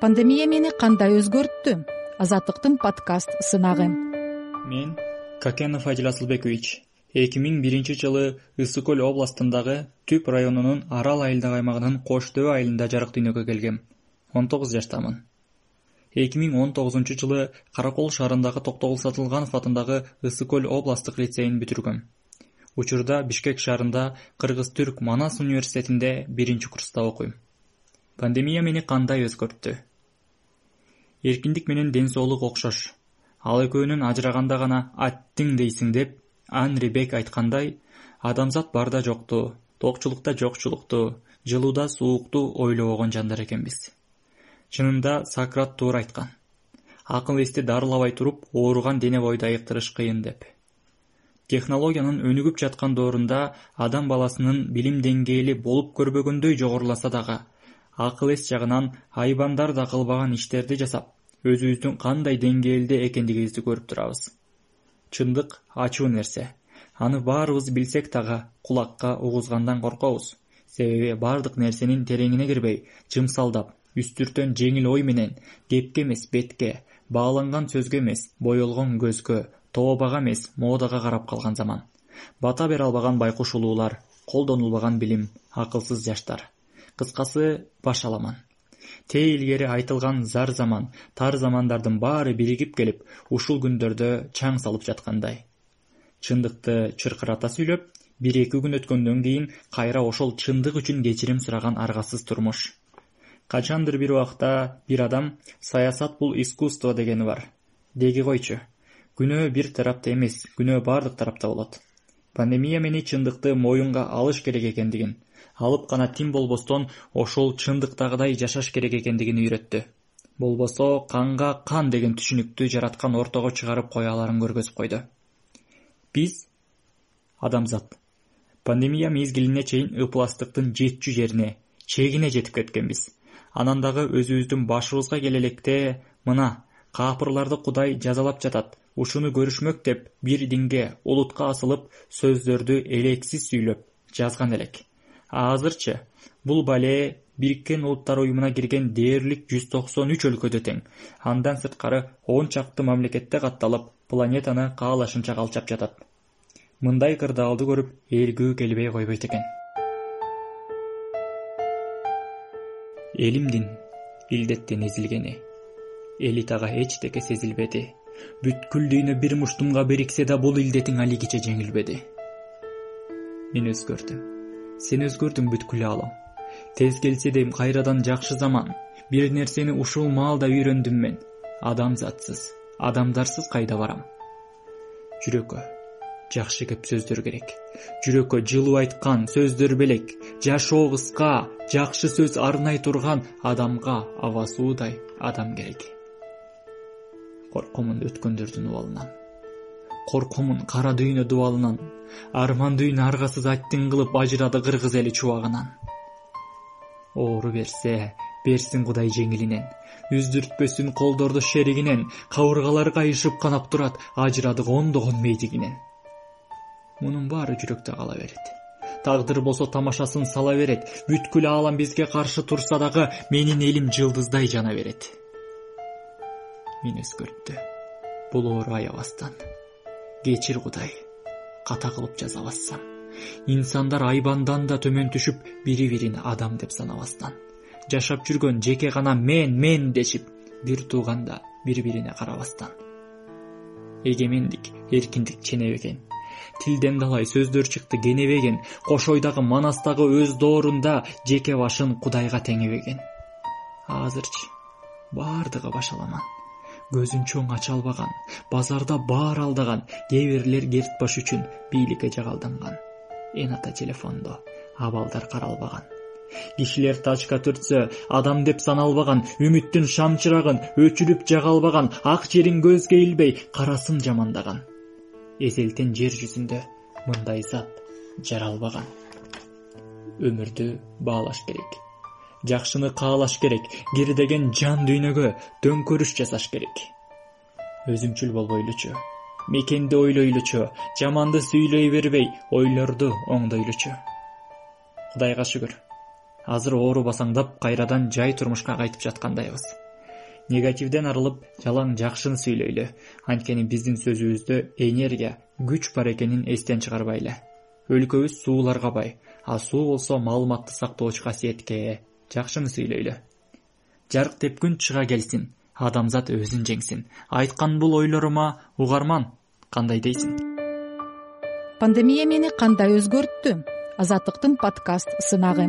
пандемия мени кандай өзгөрттү? Азаттыктын подкаст сынагы. Мен какенов адил асылбекович. эки миң биринчи жылы ысык көл областындагы түп районунун арал айылдык аймагынын кош дөбө айылында жарык дүйнөгө келгем. он тогуз жаштамын. эки миң он тогузунчу жылы каракол шаарындагы токтогул сатылганов атындагы ысык көл областтык лицейин бүтүргөм. Учурда бишкек шаарында кыргыз түрк манас университетинде биринчи курста окуйм. Пандемия мени кандай өзгөрттү эркиндик менен ден соолук окшош. Ал экөөнүн ажыраганда гана аттиң дейсиң деп анри бек айткандай адамзат барда жокту токчулукта жокчулукту жылууда суукту ойлобогон жандар экенбиз. Чынында сократ туура айткан акыл эсти дарылабай туруп ооруган дене бойду айыктырыш кыйын деп. Технологиянын өнүгүп жаткан доорунда адам баласынын билим деңгээли болуп көрбөгөндөй жогоруласа дагы акыл эс жагынан айбандар да кылбаган иштерди жасап өзүбүздүн кандай деңгээлде экендигибизди көрүп турабыз. Чындык ачуу нерсе. Аны баарыбыз билсек дагы кулакка угузгандан коркобуз. Себеби баардык нерсенин тереңине кирбей жымсалдап үстүртөн жеңил ой менен кепке эмес бетке бааланган сөзгө эмес боелгон көзгө тообага эмес модага карап калган заман. Бата бере албаган байкуш улуулар колдонулбаган билим акылсыз жаштар кыскасы баш аламан тээ илгери айтылган зар заман тар замандардын баары биригип келип ушул күндөрдө чаң салып жаткандай. Чындыкты чыркырата сүйлөп бир эки күн өткөндөн кийин кайра ошол чындык үчүн кечирим сураган аргасыз турмуш. Качандыр бир убакта бир адам саясат бул искусство дегени бар. Деги койчу. Күнөө бир тарапта эмес күнөө баардык тарапта болот пандемия мени чындыкты моюнга алыш керек экендигин алып гана тим болбостон ошол чындыктагыдай жашаш керек экендигин үйрөттү. Болбосо канга кан деген түшүнүктү жараткан ортого чыгарып кое аларын көргөзүп койду. Биз адамзат пандемия мезгилине чейин ыпластыктын жетчү жерине чегине жетип кеткенбиз анан дагы өзүбүздүн башыбызга келе электе мына каапырларды кудай жазалап жатат ушуну көрүшмөк деп бир динге улутка асылып сөздөрдү элексиз сүйлөп жазган элек. Азырчы бул бале бириккен улуттар уюмуна кирген дээрлик жүз токсон үч өлкөдө тең. Андан сырткары он чакты мамлекетте катталып планетаны каалашынча калчап жатат. Мындай кырдаалды көрүп ээлгүү келбей койбойт экен. Элимдин илдеттен эзилгени элитага эчтеке сезилбеди бүткүл дүйнө бир муштумга бириксе да бул илдетиң алигиче жеңилбеди. Мен өзгөрдүм. Сен өзгөрдүң бүткүл аалам тез келсе дейм кайрадан жакшы заман. Бир нерсени ушул маалда үйрөндүм мен. Адамзатсыз адамдарсыз кайда барам? Жүрөккө жакшы кеп сөздөр керек. Жүрөккө жылуу айткан сөздөр белек. Жашоо кыска жакшы сөз арнай турган адамга аба суудай адам керек коркомун өткөндөрдүн убалынан. Коркомун кара дүйнө дубалынан арман дүйнө аргасыз аттиң кылып ажырады кыргыз эли чубагынан. Оору берсе берсин кудай жеңилинен үздүртпөсүн колдорду шеригинен кабыргалар кайышып канап турат ажырадык ондогон мейдигинен мунун баары жүрөктө кала берет. Тагдыр болсо тамашасын сала берет. Бүткүл аалам бизге каршы турса дагы менин элим жылдыздай жана берет өзгөрттү. Бул оору аябастан. Кечир кудай ката кылып жасабассам инсандар айбандан да төмөн түшүп бири бирин адам деп санабастан. Жашап жүргөн жеке гана мен мен дешип бир тууганда бири бирине карабастан. Эгемендик эркиндик ченебеген тилден далай сөздөр чыкты кенебеген кош ойдагы манас дагы өз доорунда жеке башын кудайга теңебеген азырчы баардыгы башаламан көзүн чоң ача албаган базарда баар алдаган кээ бирлер керт баш үчүн бийликке жагалданган эн ата телефондо абалдар каралбаган. Кишилер тачка түртсө адам деп саналбаган үмүттүн шам чырагын өчүрүп жага албаган ак жерин көзгө илбей карасын жамандаган. Эзелтен жер жүзүндө мындай зат жаралбаган. Өмүрдү баалаш керек жакшыны каалаш керек кирдеген жан дүйнөгө төңкөрүш жасаш керек. Өзүмчүл болбойлучу мекенди ойлойлучу жаманды сүйлөй бербей ойлорду оңдойлучу. Кудайга шүгүр. Азыр оору басаңдап кайрадан жай турмушка кайтып жаткандайбыз. Негативден арылып жалаң жакшыны сүйлөйлү анткени биздин сөзүбүздө энергия күч бар экенин эстен чыгарбайлы. Өлкөбүз сууларга бай. А суу болсо маалыматты сактоочу касиетке ээ жакшыны сүйлөйлү жарык тепкүн чыга келсин адамзат өзүн жеңсин. Айткан бул ойлорума угарман кандай дейсиң? Пандемия мени кандай өзгөрттү? Азаттыктын подкаст сынагы